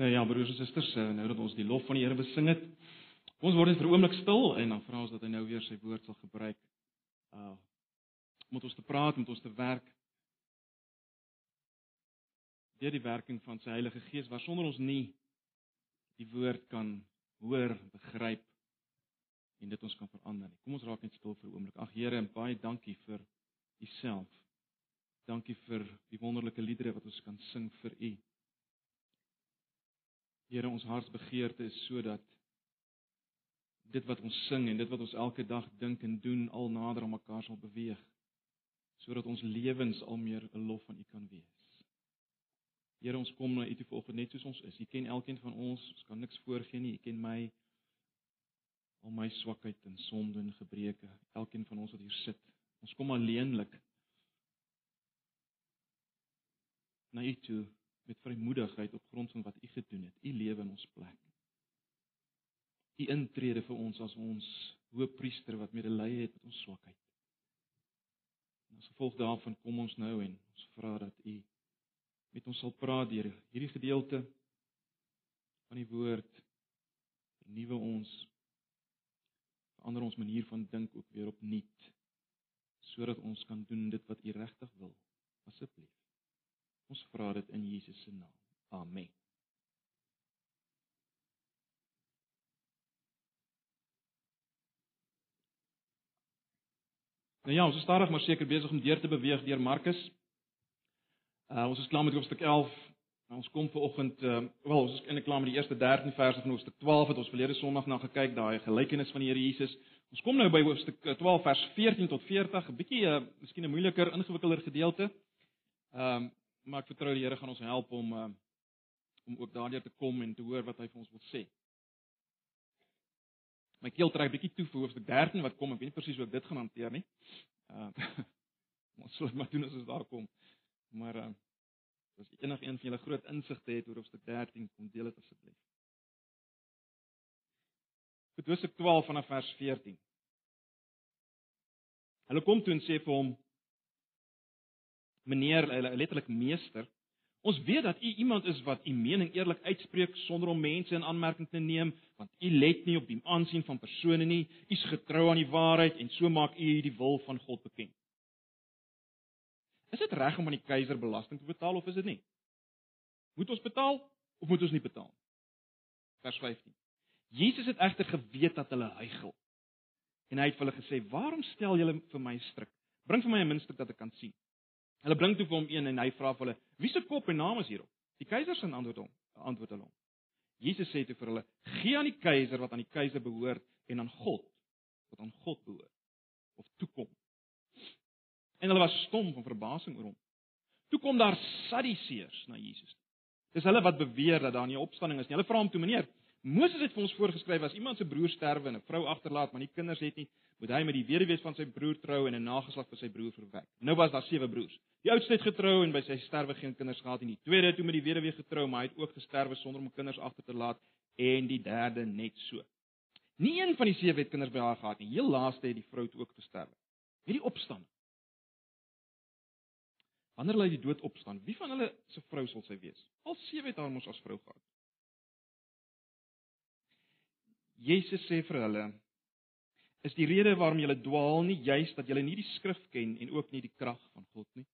Nou ja, broers en susters, eh, nou dat ons die lof van die Here besing het, ons word net vir 'n oomblik stil en dan vra ons dat hy nou weer sy woord sal gebruik. Uh moet ons te praat, moet ons te werk. Deur die werking van sy Heilige Gees waarsonder ons nie die woord kan hoor, begryp en dit ons kan verander nie. Kom ons raak net stil vir 'n oomblik. Ag Here, baie dankie vir u self. Dankie vir die wonderlike liedere wat ons kan sing vir u. Here, ons hartsbegeerte is sodat dit wat ons sing en dit wat ons elke dag dink en doen al nader aan mekaar sal beweeg sodat ons lewens al meer 'n lof van U kan wees. Here, ons kom na U toe vanoggend net soos ons is. U ken elkeen van ons, ons kan niks voorgee nie. U ken my al my swakheid en sonde en gebreke. Elkeen van ons wat hier sit. Ons kom alleenlik na U toe met vrymoedigheid op grond van wat U gedoen het, U lewe in ons plek. U intrede vir ons as ons hoëpriester wat medelee het met ons swakheid. En as gevolg daarvan kom ons nou en ons vra dat U met ons sal praat deur hierdie gedeelte van die woord. Vernuwe ons. Verander ons manier van dink ook weer opnuut sodat ons kan doen dit wat U regtig wil. Asseblief Ons vra dit in Jesus se naam. Amen. Nou ja, ons is stadig maar seker besig om deur te beweeg deur Markus. Uh ons is klaar met hoofstuk 11. Nou ons kom ver oggend uh wel, ons is eintlik klaar met die eerste 13 verse van hoofstuk 12 wat ons verlede Sondag na gekyk, daai gelykenis van die Here Jesus. Ons kom nou by hoofstuk 12 uh, vers 14 tot 40, 'n bietjie 'n uh, miskien 'n moeiliker, ingewikkelder gedeelte. Ehm um, maar ek vertrou die Here gaan ons help om uh, om ook daardeur te kom en te hoor wat hy vir ons wil sê. My keel trek bietjie toe vir hoofstuk 13 wat kom, ek weet nie presies hoe ek dit gaan hanteer nie. Uh ons sal maar doen as ons daar kom. Maar uh as enige een van julle groot insigte het oor hoofstuk 13, kom deel dit asseblief. Goed, hoofstuk 12 vanaf vers 14. Hulle kom toe en sê vir hom meneer letterlik meester. Ons weet dat u iemand is wat u mening eerlik uitspreek sonder om mense in aanmerking te neem, want u let nie op die aansien van persone nie. U is getrou aan die waarheid en so maak u die wil van God bekend. Is dit reg om aan die keiser belasting te betaal of is dit nie? Moet ons betaal of moet ons nie betaal? Vers 15. Jesus het egter geweet dat hulle huigel. En hy het vir hulle gesê: "Waarom stel julle vir my stryk? Bring vir my 'n muntstuk dat ek kan sien." Hulle bring toe vir hom een en hy vra vir hulle: "Wie se kop en naam is hierop?" Die keiser se antwoord hom, antwoord hulle hom. Jesus sê toe vir hulle: "Gee aan die keiser wat aan die keiser behoort en aan God wat aan God behoort of toekom." En hulle was stom van verbasing oor hom. Toe kom daar Sadduseërs na Jesus. Dis hulle wat beweer dat daar nie opstanding is nie. Hulle vra hom toe: "Meneer, Moses het vir ons voorgeskryf as iemand se broer sterwe en 'n vrou agterlaat, maar nie kinders het nie, moet hy met die weduwee van sy broer trou en 'n nageslag vir sy broer verwek. Nou was daar sewe broers. Die oudste het getrou en by sy sterwe geen kinders gehad nie. Die tweede het toe met die weduwee getrou, maar hy het ook gesterwe sonder om kinders agter te laat en die derde net so. Nie een van die sewe het kinders by haar gehad nie. Heel laaste het die vrou toe ook gesterwe. Hierdie opstand. Wanneer hulle die dood opstaan, wie van hulle se vrou sal sy wees? Al sewe het haar mos as vrou gehad. Jesus sê vir hulle: "Is die rede waarom julle dwaal nie juis dat julle nie die skrif ken en ook nie die krag van God nie?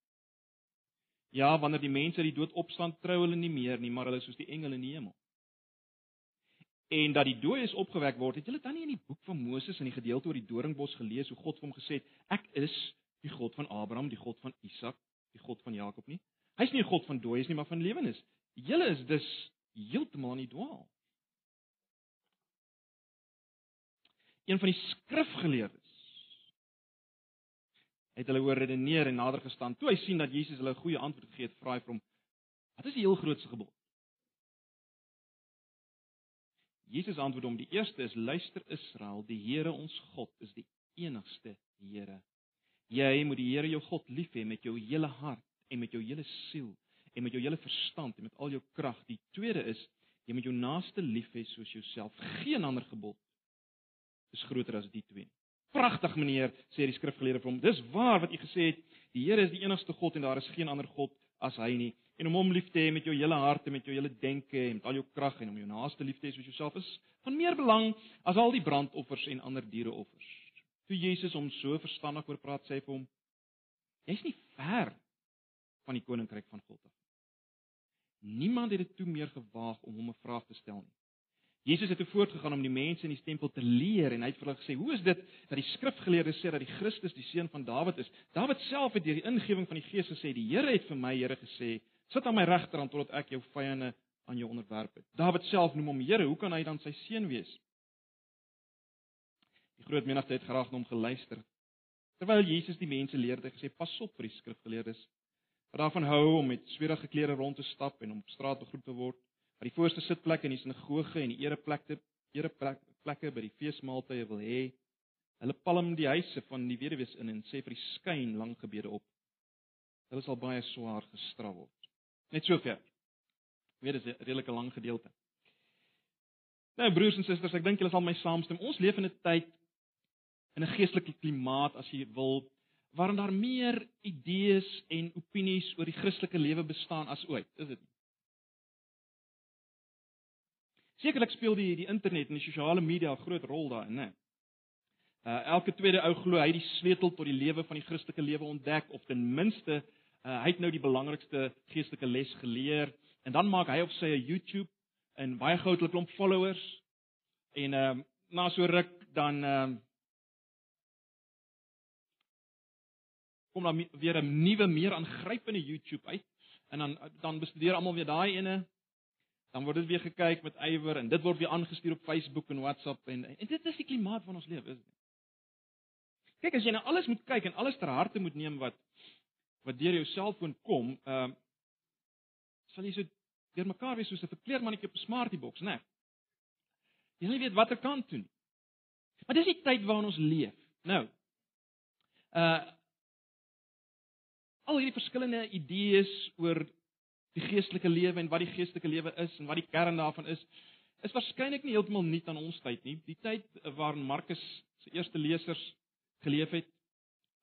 Ja, wanneer die mense uit die dood opstaan, trou hulle nie meer nie, maar hulle is soos die engele in die hemel. En dat die dooies opgewek word, het julle dan nie in die boek van Moses in die gedeelte oor die doringbos gelees hoe God vir hom gesê het: "Ek is die God van Abraham, die God van Isak, die God van Jakob nie? Hy's nie 'n God van dooies nie, maar van lewendes. Julle is dus heeltemal in die dwaal." Een van die skrifgeleerdes het hulle oor redeneer en nader gestaan. Toe hy sien dat Jesus hulle 'n goeie antwoord gegee het, vra hy vir hom: "Wat is die heel grootste gebod?" Jesus antwoord hom: "Die eerste is: Luister Israel, die Here ons God is die enigste Here. Jy moet die Here jou God lief hê met jou hele hart en met jou hele siel en met jou hele verstand en met al jou krag. Die tweede is: Jy moet jou naaste lief hê soos jouself. Geen ander gebod is groter as die twee. Pragtig meneer, sê die skrifgeleerde vir hom. Dis waar wat u gesê het, die Here is die enigste God en daar is geen ander god as hy nie. En om hom lief te hê met jou hele hart en met jou hele denke en met al jou krag en om jou naaste lief te hê soos jouself is van meer belang as al die brandoffers en ander diereoffers. Toe Jesus hom so verstandig oor praat, sê hy vir hom: Jy's nie ver van die koninkryk van God af. Niemand het dit toe meer gewaag om hom 'n vraag te stel nie. Jesus het voortgegaan om die mense in die tempel te leer en hy het vir hulle gesê: "Hoe is dit dat die skrifgeleerdes sê dat die Christus die seun van Dawid is? Dawid self het deur die ingewing van die Gees gesê: "Die Here het vir my, Here gesê: Sit aan my regterhand totdat ek jou vyande aan jou onderwerp het." Dawid self noem hom Here, hoe kan hy dan sy seun wees? Die groot menigte het graag na hom geluister. Terwyl Jesus die mense leerde, gesê: "Pas op vir die skrifgeleerdes wat daarvan hou om met sweerige klere rond te stap en om op straat begroet te word." Wat die voorste sitplekke in die sinagoge en die ereplekke ereplekke by die feesmaaltye wil hê. Hulle palm die huise van die weduwees in en sê vir die skyn lang gebede op. Hulle sal baie swaar gestraf word. Net sover. Weer is 'n redelike lang gedeelte. Nou broers en susters, ek dink julle sal my saamstem. Ons leef in 'n tyd in 'n geestelike klimaat as jy wil waarin daar meer idees en opinies oor die Christelike lewe bestaan as ooit, is dit nie? Sekerlik speel die die internet en die sosiale media 'n groot rol daarin, né? Uh elke tweede ou glo hy die sleutel tot die lewe van die Christelike lewe ontdek of ten minste uh hy het nou die belangrikste geestelike les geleer. En dan maak hy op sy YouTube en baie gou het 'n klomp followers. En ehm uh, na so ruk dan ehm uh, kom dan weer 'n nuwe meer aangrypende YouTube uit. En dan dan bestudeer almal weer daai ene dan word dit weer gekyk met ywer en dit word weer aangestuur op Facebook en WhatsApp en en dit is die klimaat van ons lewe, is dit? Kyk, as jy nou alles moet kyk en alles ter harte moet neem wat wat deur jou selfoon kom, ehm uh, sal jy so deurmekaar wees soos 'n verkleermannetjie op 'n smartie boks, né? Nee. Jy nie weet watter kant toe nie. Maar dis die tyd waarin ons leef. Nou, uh al hierdie verskillende idees oor die geestelike lewe en wat die geestelike lewe is en wat die kern daarvan is, is waarskynlik nie heeltemal nuut aan ons tyd nie. Die tyd waarin Markus se eerste lesers geleef het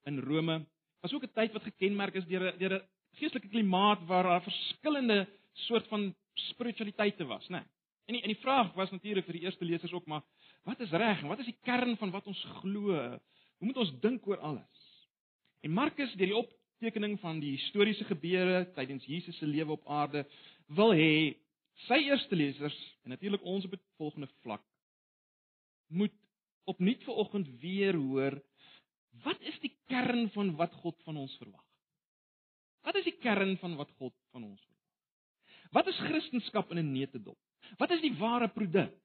in Rome, was ook 'n tyd wat gekenmerk is deur 'n deur 'n geestelike klimaat waar daar verskillende soort van spiritualiteite was, né? Nee. En die, en die vraag was natuurlik vir die eerste lesers ook maar wat is reg en wat is die kern van wat ons glo? Hoe moet ons dink oor alles? En Markus deur die op tekening van die historiese gebeure tydens Jesus se lewe op aarde wil hê sy eerste lesers en natuurlik ons op 'n volgende vlak moet opnuut vanoggend weer hoor wat is die kern van wat God van ons verwag? Wat is die kern van wat God van ons verwag? Wat is Christendom in 'n neutedop? Wat is die ware produk?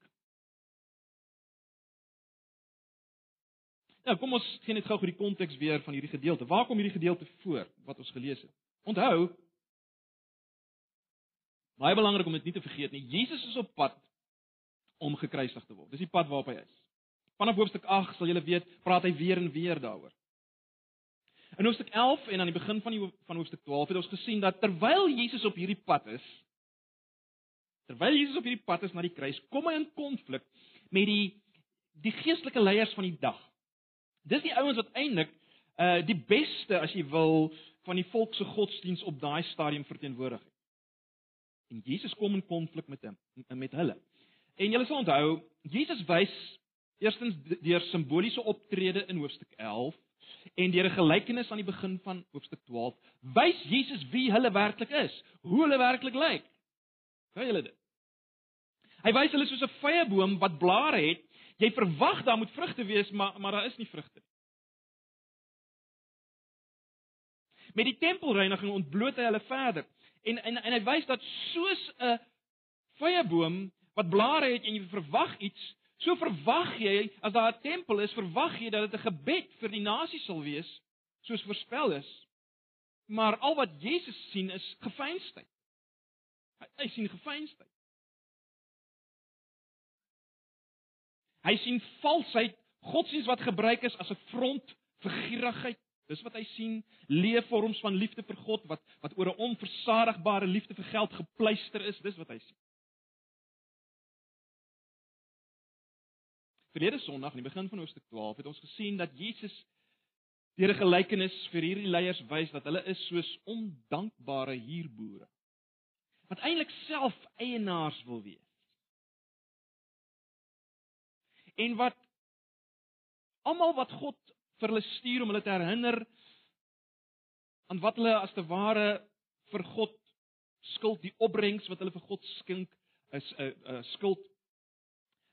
Nou, kom ons gee net gou gou die konteks weer van hierdie gedeelte. Waar kom hierdie gedeelte voor wat ons gelees het? Onthou baie belangrik om dit nie te vergeet nie. Jesus is op pad om gekruisig te word. Dis die pad waarop hy is. Vanaf hoofstuk 8 sal julle weet, praat hy weer en weer daaroor. In hoofstuk 11 en aan die begin van die van hoofstuk 12 het ons gesien dat terwyl Jesus op hierdie pad is, terwyl Jesus op hierdie pad is na die kruis, kom hy in konflik met die die geestelike leiers van die dag. Dis die ouens wat eintlik uh die beste as jy wil van die volk se godsdiens op daai stadium verteenwoordig het. En Jesus kom in konflik met hom met hulle. En julle sal onthou, Jesus wys eerstens deur simboliese optrede in hoofstuk 11 en deur 'n gelykenis aan die begin van hoofstuk 12 wys Jesus wie hulle werklik is, hoe hulle werklik lyk. Kan julle dit? Hy wys hulle soos 'n vrye boom wat blare het Jy verwag daar moet vrugte wees, maar maar daar is nie vrugte nie. Met die tempelreiniging ontbloot hy hulle verder. En en en hy wys dat soos 'n vrye boom wat blare het en jy verwag iets, so verwag jy as daar 'n tempel is, verwag jy dat dit 'n gebed vir die nasie sal wees, soos voorspel is. Maar al wat Jesus sien is gefeinsheid. Hy, hy sien gefeinsheid. Hy sien valsheid, godsdienst wat gebruik is as 'n front vir gierigheid. Dis wat hy sien, leefvorms van liefde vir God wat wat oor 'n onversadigbare liefde vir geld gepleister is, dis wat hy sien. Verlede Sondag, aan die begin van hoofstuk 12, het ons gesien dat Jesus deur 'n gelykenis vir hierdie leiers wys dat hulle is soos ondankbare huurboere wat eintlik self eienaars wil wees. En wat almal wat God vir hulle stuur om hulle te herinner aan wat hulle as te ware vir God skuld, die opbrengs wat hulle vir God skink, is 'n uh, uh, skuld.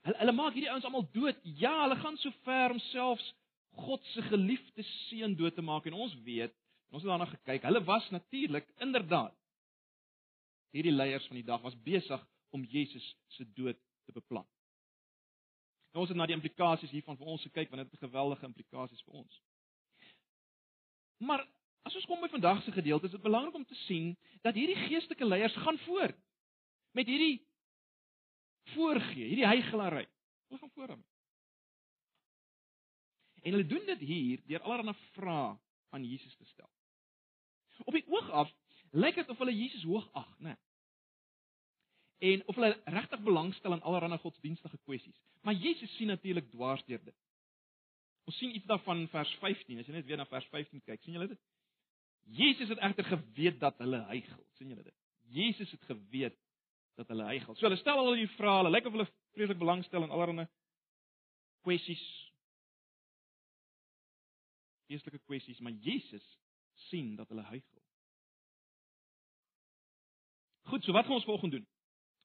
Hulle hulle maak hierdie ouens almal dood. Ja, hulle gaan so ver om selfs God se geliefde seun dood te maak en ons weet, ons het daarna gekyk, hulle was natuurlik inderdaad hierdie leiers van die dag was besig om Jesus se dood te beplan. Nou ons het na die implikasies hiervan vir ons gekyk want dit het geweldige implikasies vir ons. Maar As ons kom by vandag se gedeelte, is dit belangrik om te sien dat hierdie geestelike leiers gaan voort met hierdie voorgee, hierdie heigelary. Hulle gaan voort daarmee. En hulle doen dit hier deur allerlei vrae aan Jesus te stel. Op die oog af lyk dit of hulle Jesus hoog ag, né? Nee. En of hulle regtig belangstel aan allerlei godsdienstige kwessies. Maar Jesus sien natuurlik dwars deur dit. Ons sien iets daarvan in vers 15. As jy net weer na vers 15 kyk, sien jy dit? Jesus het egter geweet dat hulle hygel. sien julle dit? Jesus het geweet dat hulle hygel. So hulle stel al die vrae, hulle lyk of hulle vreeslik belangstel in allerlei kwessies. Geestelike kwessies, maar Jesus sien dat hulle hygel. Goed, so wat gaan ons volgende doen?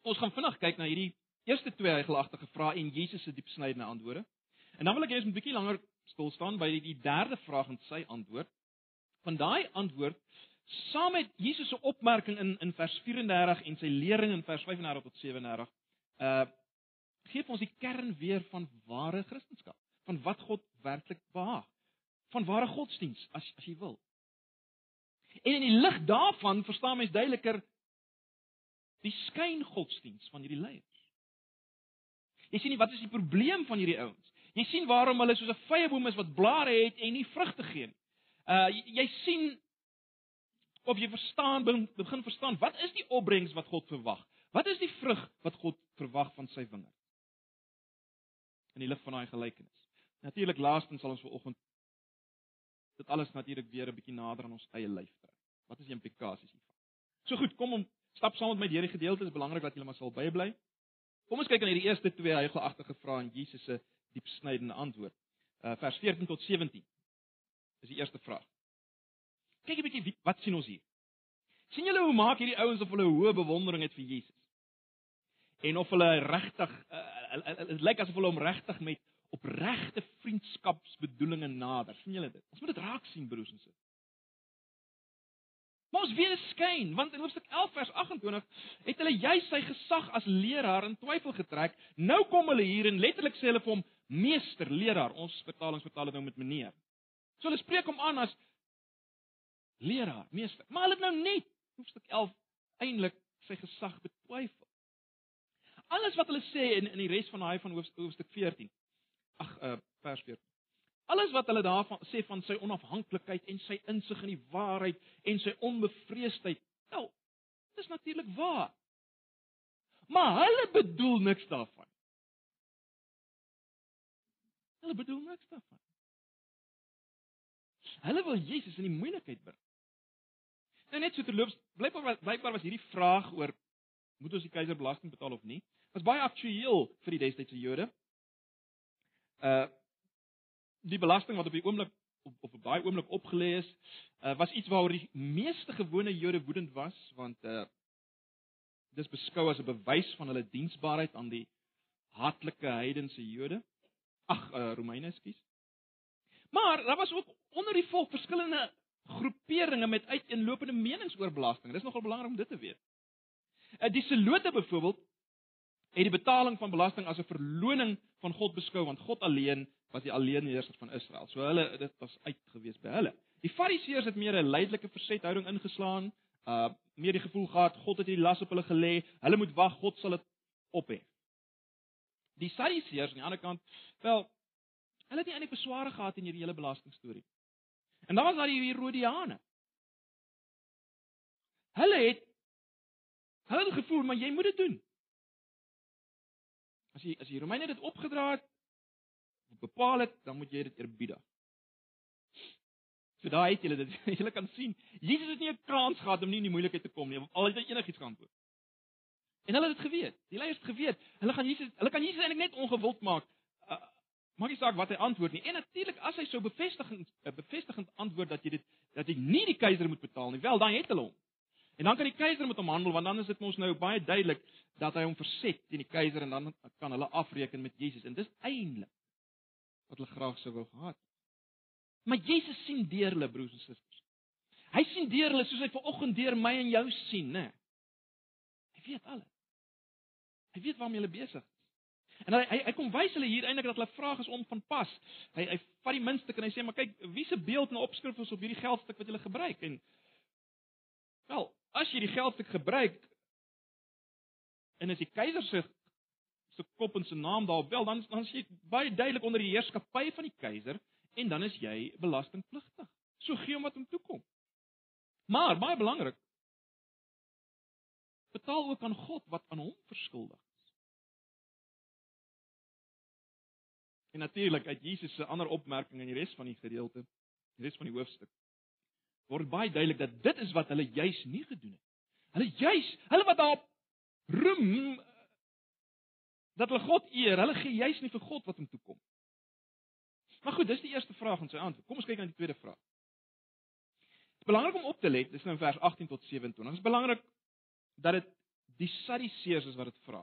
Ons gaan vinnig kyk na hierdie eerste twee hygelagtige vrae en Jesus se diepsnydende antwoorde. En dan wil ek hê ons moet 'n bietjie langer stil staan by die, derde vraag en sy antwoord van daai antwoord saam met Jesus se opmerking in in vers 34 en sy lering in vers 35 tot 37 uh gee ons die kern weer van ware kristendom van wat God werklik behaag van ware godsdiens as as jy wil en in die lig daarvan verstaan mens duideliker die skyn godsdiens van hierdie leiers jy sien nie wat is die probleem van hierdie ouens jy sien waarom hulle soos 'n vrye boom is wat blare het en nie vrugte gee nie Uh jy sien of jy verstaan begin verstaan wat is die opbrengs wat God verwag? Wat is die vrug wat God verwag van sy wingerd? In die lig van daai gelykenis. Natuurlik laastens sal ons vanoggend dit alles natuurlik weer 'n bietjie nader aan ons eie lyf trek. Wat is die implikasies hiervan? So goed, kom om stap saam met my deur die gedeelte. Is belangrik dat julle maar sal bybly. Kom ons kyk aan hierdie eerste twee heigelagtige vrae en Jesus se diepsnydende antwoord. Uh vers 14 tot 17. Dis die eerste vraag. Kyk 'n bietjie wat sien ons hier? sien julle hoe maak hierdie ouens of hulle hoë bewondering het vir Jesus? En of hulle regtig dit uh, lyk asof hulle hom regtig met opregte vriendskapsbedoelinge nader. sien julle dit? Ons moet dit raak sien broers en susters. Maar ons weet dit skyn, want in Hoofstuk 11 vers 28 het hulle juis sy gesag as leraar in twyfel getrek. Nou kom hulle hier en letterlik sê hulle vir hom meester, leraar. Ons vertalings vertaal dit nou met meneer. So hulle spreek hom aan as leraar, meester. Maar hulle het nou net hoofstuk 11 eintlik sy gesag betwyfel. Alles wat hulle sê in in die res van daai van hoofstuk 14. Ag, uh, vers 14. Alles wat hulle daarvan sê van sy onafhanklikheid en sy insig in die waarheid en sy onbevreesdheid. Nou, dit is natuurlik waar. Maar hulle bedoel niks daarvan. Hulle bedoel niks daarvan. Hulle wil Jesus in die moeilikheid bring. Nou net so terloops, blykbaar blykbaar was hierdie vraag oor moet ons die keiser belasting betaal of nie, was baie aktueel vir die destydse Jode. Uh die belasting wat op die oomblik op op daai oomblik opgelê is, uh, was iets waaroor die meeste gewone Jode woedend was want uh dis beskou as 'n bewys van hulle diensbaarheid aan die haatlike heidense Jode. Ag, uh, Romeine, ekskuus. Maar daar was ook onder die volk verskillende groeperinge met uiteenlopende menings oor belasting. Dis nogal belangrik om dit te weet. Uh, die Selote byvoorbeeld het die betaling van belasting as 'n verloning van God beskou want God alleen was die alleenheerser van Israel. So hulle dit was uitgewees by hulle. Die Fariseërs het meer 'n leidelike versethouding ingeslaan, uh meer die gevoel gehad God het hierdie las op hulle gelê, hulle moet wag, God sal dit ophef. Die Sadduseërs aan die ander kant, wel, Hulle het nie eintlik besware gehad in hierdie hele belasting storie. En dan was daar die Herodiane. Hulle het hulle het gevoel maar jy moet dit doen. As jy as die Romeine dit opgedra het, bepaal het, dan moet jy dit eerbiedig. So daar het julle dit. Julle kan sien, Jesus het nie 'n kans gehad om nie in die moeilikheid te kom nie. Al het hy enigiets geantwoord. En hulle het dit geweet. Die leiers het geweet. Hulle gaan Jesus, hulle kan Jesus eintlik net ongewild maak. Uh, maak nie saak wat hy antwoord nie. En natuurlik as hy so bevestigend 'n uh, bevestigend antwoord dat jy dit dat jy nie die keiser moet betaal nie, wel dan het hulle hom. En dan kan die keiser met hom handel want dan is dit mos nou baie duidelik dat hy hom verset teen die keiser en dan kan hulle afreken met Jesus. En dis eintlik wat hulle graag sou wou gehad. Maar Jesus sien deur hulle broers en susters. Hy sien deur hulle soos hy vanoggend deur my en jou sien, né? Hy weet alles. Hy weet waarmee hulle besig is. En hy hy, hy kom wys hulle hier eintlik dat hulle vraag is om van pas. Hy hy vat die minste en hy sê maar kyk, wie se beeld en opskrif is op hierdie geldstuk wat julle gebruik en wel, as jy die geldstuk gebruik en as die keiser se se kop en se naam daarop wel dan dan is jy baie duidelik onder die heerskappy van die keiser en dan is jy belastingpligtig. So gee hom wat hom toekom. Maar baie belangrik, betaal ook aan God wat aan hom verskuldig is. En natuurlik uit Jesus se ander opmerking in die res van die gedeelte, die res van die hoofstuk, word baie duidelik dat dit is wat hulle juis nie gedoen het. Hulle juis, hulle wat daar roem dat hulle God eer, hulle gee juis nie vir God wat hom toekom. Maar goed, dis die eerste vraag en sy antwoord. Kom ons kyk na die tweede vraag. Dit is belangrik om op te let, dis nou vers 18 tot 27. Dit is belangrik dat dit die Sadduseërs is wat dit vra.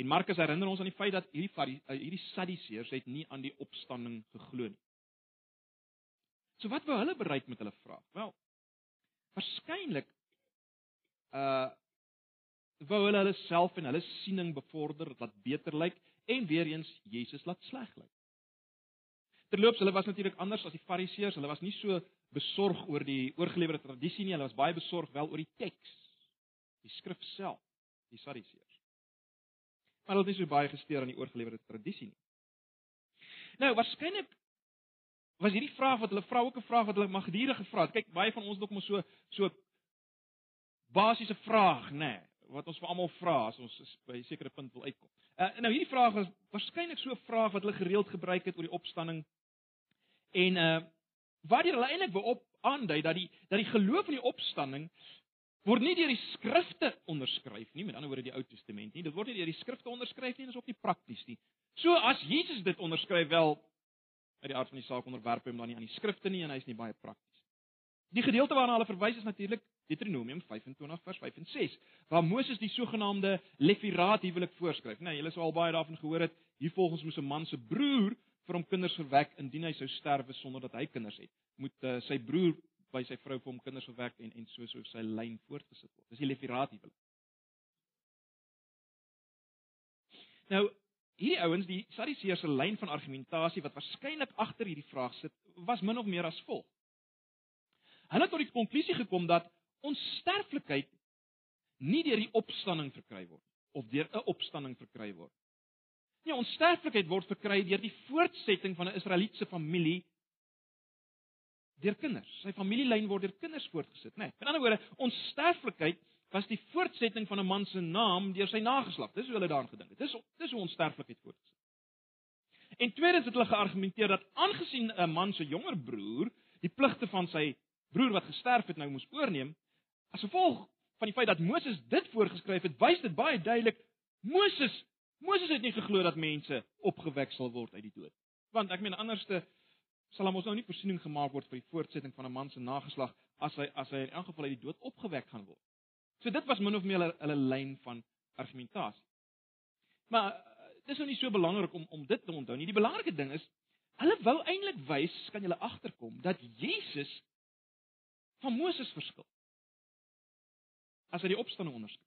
En Markus herinner ons aan die feit dat hierdie eh, hierdie Sadduseërs het nie aan die opstanding geglo nie. So wat wou hulle bereik met hulle vraag? Wel, waarskynlik uh wou hulle hulle self en hulle siening bevorder wat beter lyk en weer eens Jesus laat sleg lyk. Terloops, hulle was natuurlik anders as die Fariseërs. Hulle was nie so besorg oor die oorgelewerde tradisie nie. Hulle was baie besorg wel oor die teks, die skrif self, die Sadduseërs. Maar hulle het nie so baie gesteer aan die oorgelewerde tradisie nie. Nou, waarskynlik was hierdie vraag wat hulle vra ook 'n vraag wat hulle maar gedurig gevra het. Kyk, baie van ons het ook maar so so basiese vraag, nê, nee, wat ons vir almal vra as ons by 'n sekere punt wil uitkom. Uh, nou hierdie vraag is waarskynlik so 'n vraag wat hulle gereeld gebruik het oor die opstanding En uh waar hulle eintlik wil op aandui dat die dat die geloof in die opstanding word nie deur die skrifte onderskryf nie, met ander woorde die Ou Testament nie. Dit word nie deur die skrifte onderskryf nie, dit is ook nie prakties nie. So as Jesus dit onderskryf wel uit die aard van die saak onderwerp hom dan nie aan die skrifte nie en hy's nie baie prakties. Die gedeelte waarna hulle verwys is natuurlik Deuteronomium 25 vers 5 en 6, waar Moses die sogenaamde lefiraat huwelik voorskryf. Nou, julle sou al baie daarvan gehoor het. Hier volgens moes 'n man se broer vir hom kinders verwek indien hy sou sterwe sonder dat hy kinders het. Moet uh, sy broer by sy vrou vir hom kinders verwek en en so so sy lyn voortgesit word. Dis die Lefiraat huwelik. Nou, hierdie ouens, die Sadduseërs se lyn van argumentasie wat waarskynlik agter hierdie vraag sit, was min of meer as volg. Hulle het tot die konklusie gekom dat onsterflikheid nie deur die opstanding verkry word of deur 'n opstanding verkry word Nee, onsterflikheid word verkry deur die voortsetting van 'n Israelitiese familie deur kinders. Sy familielyn word deur kinders voortgesit, né? Nee, met ander woorde, onsterflikheid was die voortsetting van 'n man se naam deur sy nageslag. Dis hoe hulle daaraan gedink het. Dis dis hoe onsterflikheid voortgesit. En tweedens het hulle geargumenteer dat aangesien 'n man se jonger broer die pligte van sy broer wat gesterf het nou moes oorneem, as gevolg van die feit dat Moses dit voorgeskryf het, wys dit baie duidelik Moses Moses het nie geglo dat mense opgewek sal word uit die dood. Want ek meen anderste sal hom ons nou nie voorsiening gemaak word vir die voortsetting van 'n man se nageslag as hy as hy in elk geval uit die dood opgewek gaan word. So dit was min of meer hulle, hulle lyn van argumentasie. Maar uh, dis nou nie so belangrik om om dit te onthou nie. Die belangrike ding is hulle wou eintlik wys, kan julle agterkom, dat Jesus van Moses verskil. As hy die opstanding onderskryf.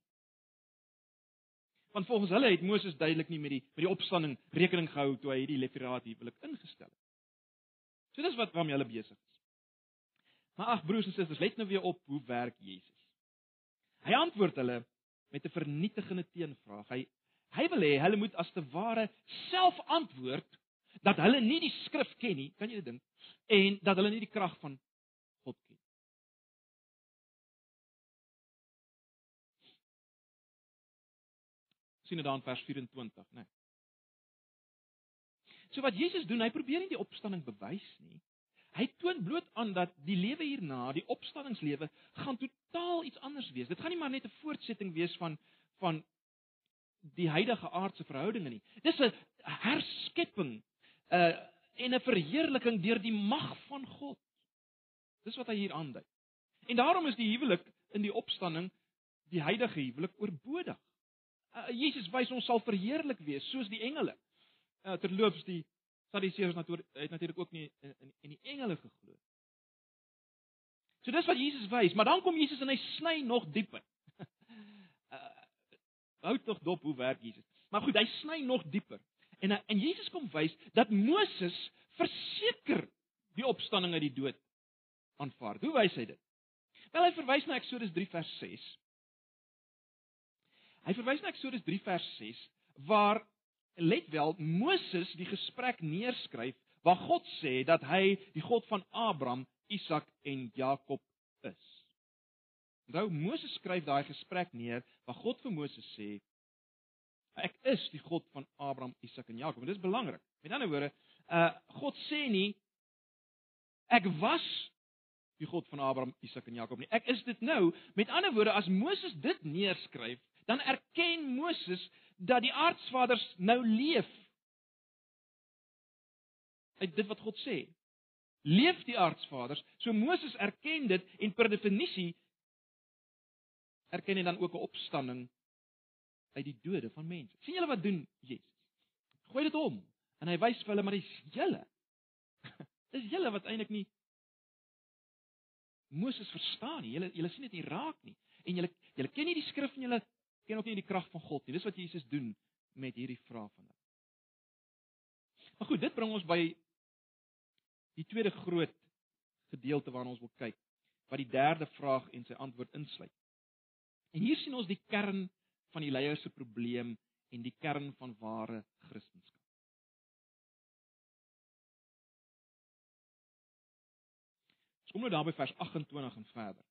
Want volgens hulle het Moses duidelik nie met die met die opstanding rekening gehou toe hy hierdie lefiraat huwelik ingestel het. So dis wat waarmee hulle besig is. Maar ag broers en susters, let nou weer op hoe werk Jesus. Hy antwoord hulle met 'n vernietigende teenvraag. Hy hy wil hê hulle moet as te ware self antwoord dat hulle nie die skrif ken nie, kan jy dit dink? En dat hulle nie die krag van sien dit daar in vers 24, né? Nee. So wat Jesus doen, hy probeer nie die opstanding bewys nie. hy toon bloot aan dat die lewe hierna, die opstanningslewe, gaan totaal iets anders wees. Dit gaan nie maar net 'n voortsetting wees van van die huidige aardse verhoudinge nie. Dis 'n herskepping, uh, en 'n verheerliking deur die mag van God. Dis wat hy hier aandui. En daarom is die huwelik in die opstanding die huidige huwelik oorbodig. Uh, Jesus wys ons sal verheerlik wees soos die engele. Uh, terloops die Sadduseërs natuurlik natuurlik ook nie in in, in die engele geglo. So dis wat Jesus wys, maar dan kom Jesus en hy sny nog dieper. uh, hou tog dop hoe werk Jesus. Maar goed, hy sny nog dieper. En en Jesus kom wys dat Moses verseker die opstanding uit die dood aanvaar. Hoe wys hy dit? Wel hy verwys na Eksodus 3 vers 6. Hy verwys na Eksodus 3 vers 6 waar let wel Moses die gesprek neerskryf waar God sê dat hy die God van Abraham, Isak en Jakob is. Nou Moses skryf daai gesprek neer waar God vir Moses sê ek is die God van Abraham, Isak en Jakob. Dit is belangrik. Met ander woorde, uh God sê nie ek was die God van Abraham, Isak en Jakob nie. Ek is dit nou. Met ander woorde, as Moses dit neerskryf, dan erken Moses dat die aardsvaders nou leef. Uit dit wat God sê. Leef die aardsvaders. So Moses erken dit en per definisie erken hy dan ook 'n opstanding uit die dode van mense. sien julle wat doen Jesus? Gooi dit om en hy wys vir hulle maar dis julle. Dis julle wat eintlik nie Moses verstaan nie. Julle julle sien dit nie raak nie. En julle julle ken nie die skrif en julle ken ook nie die krag van God nie. Dis wat Jesus doen met hierdie vraag van hulle. Maar goed, dit bring ons by die tweede groot gedeelte waarna ons wil kyk, wat die derde vraag en sy antwoord insluit. En hier sien ons die kern van die leiers se probleem en die kern van ware Christendom. Kom nou daar by vers 28 en verder.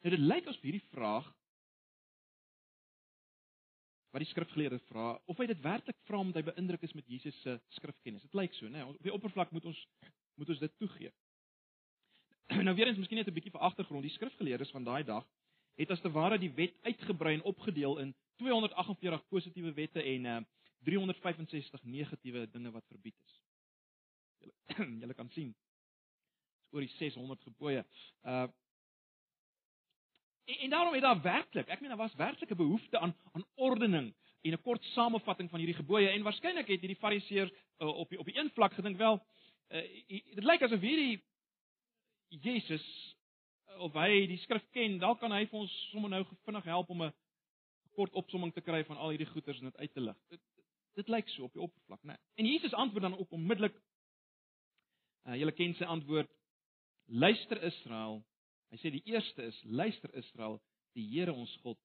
Nou dit lyk asof hierdie vraag wat die skrifgeleerde vra, of hy dit werklik vra omdat hy beïndruk is met Jesus se skrifkennis. Dit lyk so, né? Nee, op die oppervlak moet ons moet ons dit toegee. Nou weer eens miskien net 'n bietjie vir agtergrond. Die skrifgeleerdes van daai dag het as te ware die wet uitgebrei en opgedeel in 248 positiewe wette en uh, 365 negatiewe dinge wat verbied is. Julle julle kan sien. Dis oor die 600 gebooie. Uh En, en daarom het daar werklik, ek meen daar was werklik 'n behoefte aan aan ordening en 'n kort samevatting van hierdie gebooie en waarskynlik het hierdie fariseërs uh, op die, op die een vlak gedink wel uh, dit lyk asof hierdie Jesus uh, of hy die skrif ken, dalk kan hy vir ons sommer nou vinnig help om 'n kort opsomming te kry van al hierdie goeters en dit uit te lig. Dit, dit lyk so op die oppervlak, né? Nee. En Jesus antwoord dan ook onmiddellik uh, julle ken sy antwoord Luister Israel, Hy sê die eerste is luister Israel, die Here ons God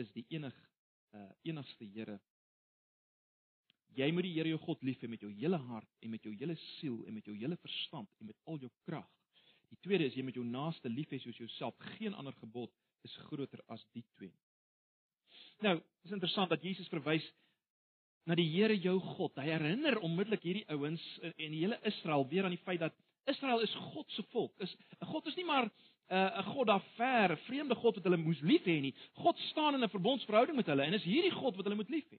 is die enig uh enigste Here. Jy moet die Here jou God lief hê met jou hele hart en met jou hele siel en met jou hele verstand en met al jou krag. Die tweede is jy moet jou naaste lief hê soos jouself. Geen ander gebod is groter as die twee. Nou, is interessant dat Jesus verwys na die Here jou God. Hy herinner onmiddellik hierdie ouens en die hele Israel weer aan die feit dat Israel is God se volk. Is God is nie maar 'n uh, God daar ver, 'n vreemde God wat hulle moes lief hê nie. God staan in 'n verbondsverhouding met hulle en is hierdie God wat hulle moet lief hê.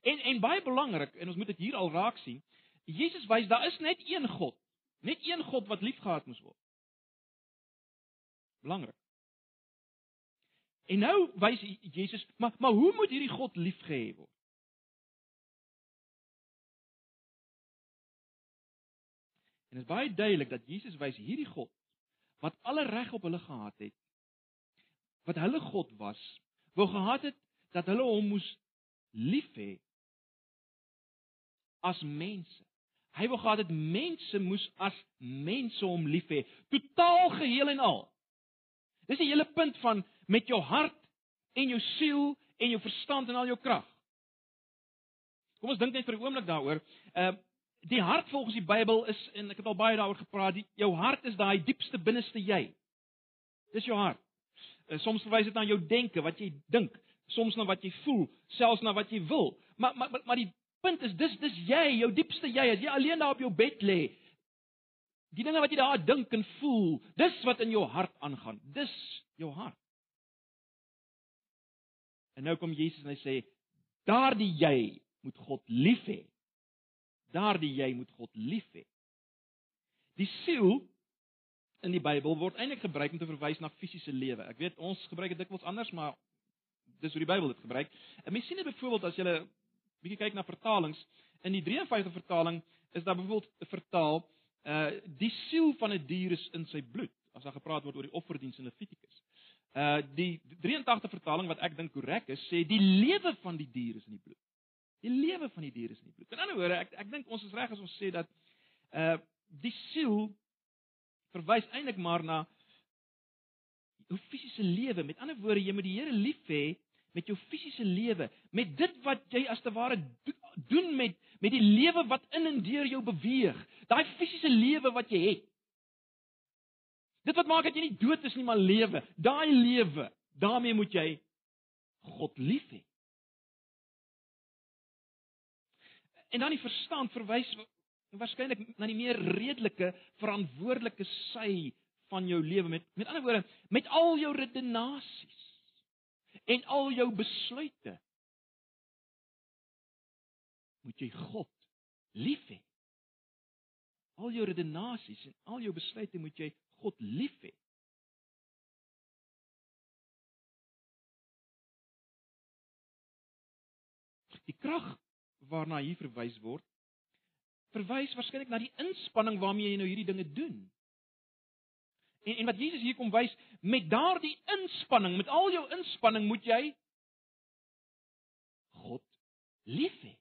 En en baie belangrik en ons moet dit hier al raak sien. Jesus wys daar is net een God. Net een God wat liefgehad moes word. Belangrik. En nou wys Jesus, maar maar hoe moet hierdie God liefgehê word? En dit is baie duidelik dat Jesus wys hierdie God wat alle reg op hulle gehad het wat hulle God was wou gehad het dat hulle hom moes lief hê as mense. Hy wou gehad het mense moes as mense hom lief hê totaal geheel en al. Dis die hele punt van met jou hart en jou siel en jou verstand en al jou krag. Kom ons dink net vir 'n oomblik daaroor. Uh Die hart volgens die Bybel is en ek het al baie daaroor gepraat, die, jou hart is daai diepste binneste jy. Dis jou hart. Uh, soms verwys dit na jou denke, wat jy dink, soms na wat jy voel, selfs na wat jy wil. Maar maar maar die punt is dis dis jy, jou diepste jy, as jy alleen daar op jou bed lê, die dinge wat jy daar dink en voel, dis wat in jou hart aangaan. Dis jou hart. En nou kom Jesus en hy sê daardie jy moet God lief hê. Daardie jy moet God lief hê. Die siel in die Bybel word eintlik gebruik om te verwys na fisiese lewe. Ek weet ons gebruik dit dikwels anders, maar dis hoe die Bybel dit gebruik. En mens sien dit byvoorbeeld as jy 'n bietjie kyk na vertalings, in die 53 vertaling is daar byvoorbeeld vertaal uh die siel van 'n dier is in sy bloed as daar gepraat word oor die offerdiens in Levitikus. Uh die 83 vertaling wat ek dink korrek is, sê die lewe van die dier is in die bloed. Die lewe van die dier is in die bloed. In ander woorde, ek ek dink ons is reg as ons sê dat uh die siel verwys eintlik maar na jou fisiese lewe. Met ander woorde, jy moet die Here lief hê met jou fisiese lewe, met dit wat jy as te ware doen met met die lewe wat in en deur jou beweeg. Daai fisiese lewe wat jy het. Dit wat maak dat jy nie dood is nie, maar lewe. Daai lewe, daarmee moet jy God lief hê. En dan die verstand verwys waarskynlik na die meer redelike, verantwoordelike sy van jou lewe met met ander woorde, met al jou redenasies en al jou besluite moet jy God lief hê. Al jou redenasies en al jou besluite moet jy God lief hê. Die krag waarna hier verwys word, verwys waarskynlik na die inspanning waarmee jy nou hierdie dinge doen. En en wat Jesus hier kom wys, met daardie inspanning, met al jou inspanning moet jy God lief hê.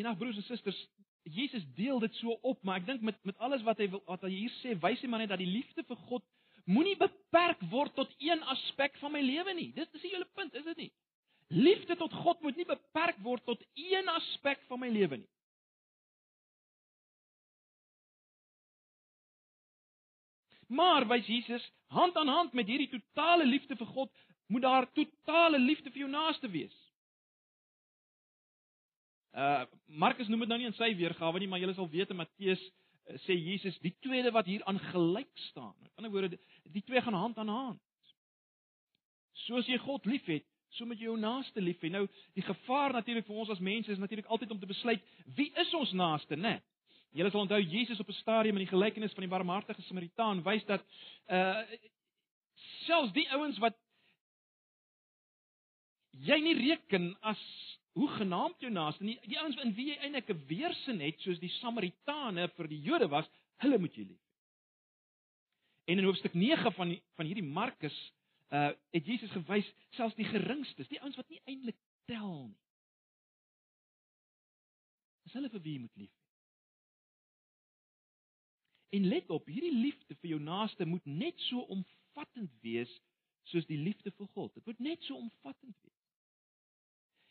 En ag broers en susters, Jesus deel dit so op, maar ek dink met met alles wat hy wil wat hy hier sê, wys hy maar net dat die liefde vir God moenie beperk word tot een aspek van my lewe nie. Dis dis die hele punt, is dit nie? Liefde tot God moet nie beperk word tot een aspek van my lewe nie. Maar wys Jesus, hand aan hand met hierdie totale liefde vir God, moet daar totale liefde vir jou naaste wees. Uh Markus noem dit nou nie in sy weergawe nie, maar julle sal weet in Matteus sê Jesus die tweede wat hier aan gelyk staan. Met ander woorde, die twee gaan hand aan hand. Soos jy God liefhet, so moet jy jou naaste lief hê. Nou, die gevaar natuurlik vir ons as mense is natuurlik altyd om te besluit wie is ons naaste, né? Julle sal onthou Jesus op 'n stadium in die gelykenis van die barmhartige Samaritaan wys dat uh selfs die ouens wat jy nie reken as hoe genaamd jou naaste nie, die ouens in wie jy eintlik 'n weersin het soos die Samaritane vir die Jode was, hulle moet jy lief hê. En in hoofstuk 9 van die, van hierdie Markus uh het Jesus gewys selfs die geringstes, die ouens wat nie eintlik tel nie. Dis hulle vir wie jy moet lief hê. En let op, hierdie liefde vir jou naaste moet net so omvattend wees soos die liefde vir God. Dit moet net so omvattend wees.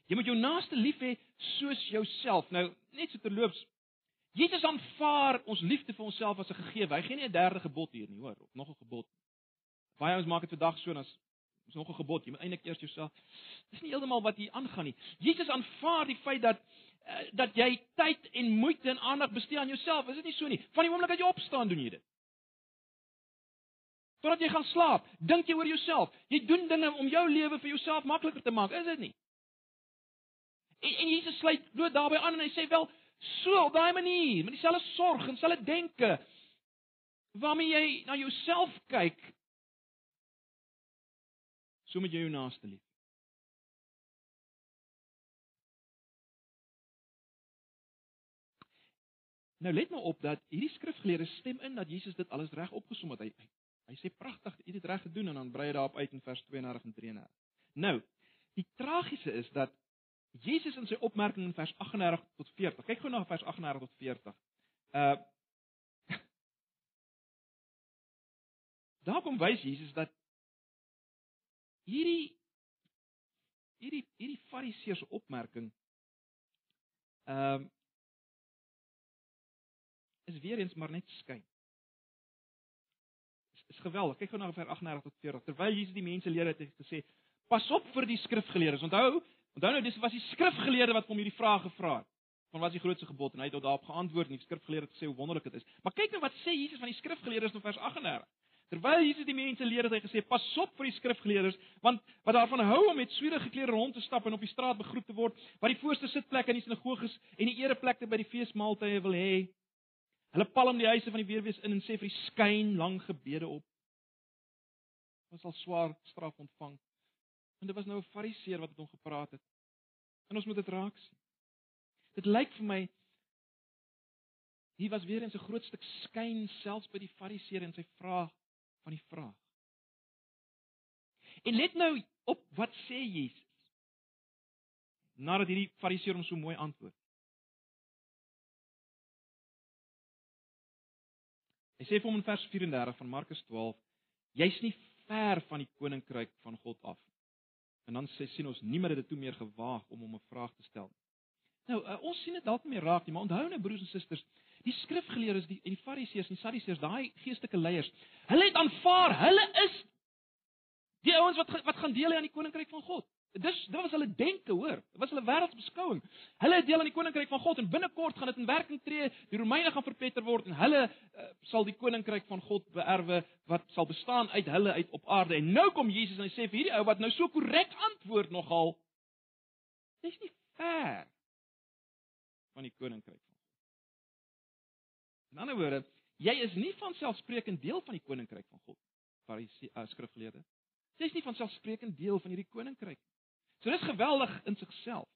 Jy moet jou naaste lief hê soos jouself. Nou, net so terloops, Jesus aanvaar ons liefde vir onsself as 'n gegewe. Hy gee nie 'n derde gebod hier nie, hoor, of nog 'n gebod Baie ons maak dit vandag so as is nog 'n gebod, jy moet eintlik eers jouself. Dis nie heeltemal wat hier aangaan nie. Jesus aanvaar die feit dat uh, dat jy tyd en moeite en aandag bestee aan jouself. Is dit nie so nie? Van die oomblik dat jy opstaan, doen jy dit. Totdat jy gaan slaap, dink jy oor jouself. Jy doen dinge om jou lewe vir jouself makliker te maak, is dit nie? En, en Jesus sluit bloot daarbey aan en hy sê wel, so op daai manier, met dieselfde sorg en dieselfde denke waarmee jy na jouself kyk, So moet jy jou naaste lief. Nou let maar op dat hierdie skrifgeleerde stem in dat Jesus dit alles reg opgesom het. Hy hy, hy sê pragtig, jy het dit reg gedoen en dan brei hy daarop uit in vers 32 en 33. Nou, die tragiese is dat Jesus in sy opmerking in vers 38 tot 40. Kyk gou na vers 38 tot 40. Uh Daar kom wys Jesus dat hierdie hierdie hierdie fariseërs opmerking ehm um, is weer eens maar net skyn. Is, is geweldig. Kyk gou na vers 38 tot 40. Terwyl Jesus die mense leer het, het hy gesê: "Pas op vir die skrifgeleerdes. Onthou, onthou nou dis was die skrifgeleerde wat hom hierdie vraag gevra het. Van wat is die grootste gebod en hy het daarop geantwoord en die skrifgeleerde het gesê hoe wonderlik dit is. Maar kyk nou wat sê Jesus van die skrifgeleerdes in vers 38. Terwyl Jesus die mense leer het hy gesê: "Pas op vir die skrifgeleerders, want wat daarvan hou om met swierige klere rond te stap en op die straat begroet te word, wat die voorste sitplekke in die sinagoges en die ereplekke by die feesmaaltye wil hê. Hulle palm die huise van die weerwees in en sê vir die skyn lang gebede op. Hulle sal swaar straf ontvang." En dit was nou 'n fariseer wat met hom gepraat het. En ons moet dit raak sien. Dit lyk vir my hier was weer eens 'n groot stuk skyn selfs by die fariseer en sy vraag van die vraag. En let nou op wat sê Jesus. Nadat hierdie fariseer hom so mooi antwoord. Hy sê vir hom in vers 34 van Markus 12: Jy's nie ver van die koninkryk van God af. En dan sê sien ons niemand het dit toe meer gewaag om hom 'n vraag te stel. Nou, uh, ons sien dit dalk nie meer raak nie, maar onthou nou broers en susters, die skrifgeleerdes die en die fariseërs en die sadiseërs, daai geestelike leiers, hulle het aanvaar, hulle is die ouens wat wat gaan deel hê aan die koninkryk van God. Dis dit was hulle denke, hoor. Dit was hulle wêreldsbeskouing. Hulle het deel aan die koninkryk van God en binnekort gaan dit in werking tree. Die Romeine gaan verpletter word en hulle uh, sal die koninkryk van God beerwe wat sal bestaan uit hulle uit op aarde. En nou kom Jesus en hy sê vir hierdie ou wat nou so korrek antwoord nogal. Dis nie fair van die koninkryk van God. In ander woorde, jy is nie van selfsprekend deel van die koninkryk van God, Fariseë uh, skrifgeleerde. Jy is nie van selfsprekend deel van hierdie koninkryk. So dis geweldig in sigself.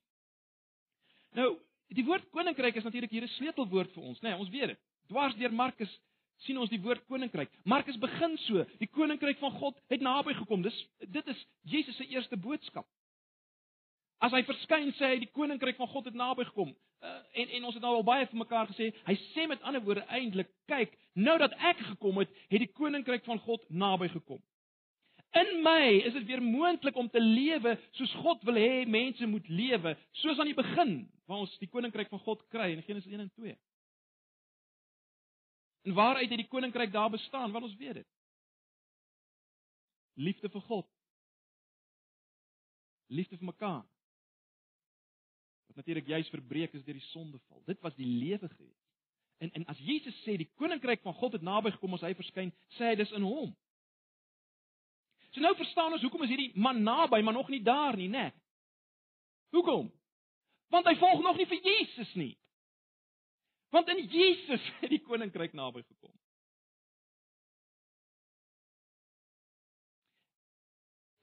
Nou, die woord koninkryk is natuurlik hier 'n sleutelwoord vir ons, né? Nee, ons weet dit. Dwars deur Markus sien ons die woord koninkryk. Markus begin so: Die koninkryk van God het naby gekom. Dis dit is Jesus se eerste boodskap. As hy verskyn sê hy die koninkryk van God het naby gekom. Uh, en en ons het nou al baie vir mekaar gesê, hy sê met ander woorde eintlik, kyk, nou dat ek gekom het, het die koninkryk van God naby gekom. In my is dit weer moontlik om te lewe soos God wil hê mense moet lewe, soos aan die begin waar ons die koninkryk van God kry in Genesis 1 en 2. En waaruit het die koninkryk daar bestaan? Want ons weet dit. Liefde vir God. Liefde vir mekaar wat natuurlik juis verbreek is deur die sondeval. Dit was die lewe gewees. En en as Jesus sê die koninkryk van God het naby gekom as hy verskyn, sê hy dis in hom. So nou verstaan ons hoekom is hierdie man naby, maar nog nie daar nie, né? Hoekom? Want hy volg nog nie vir Jesus nie. Want in Jesus het die koninkryk naby gekom.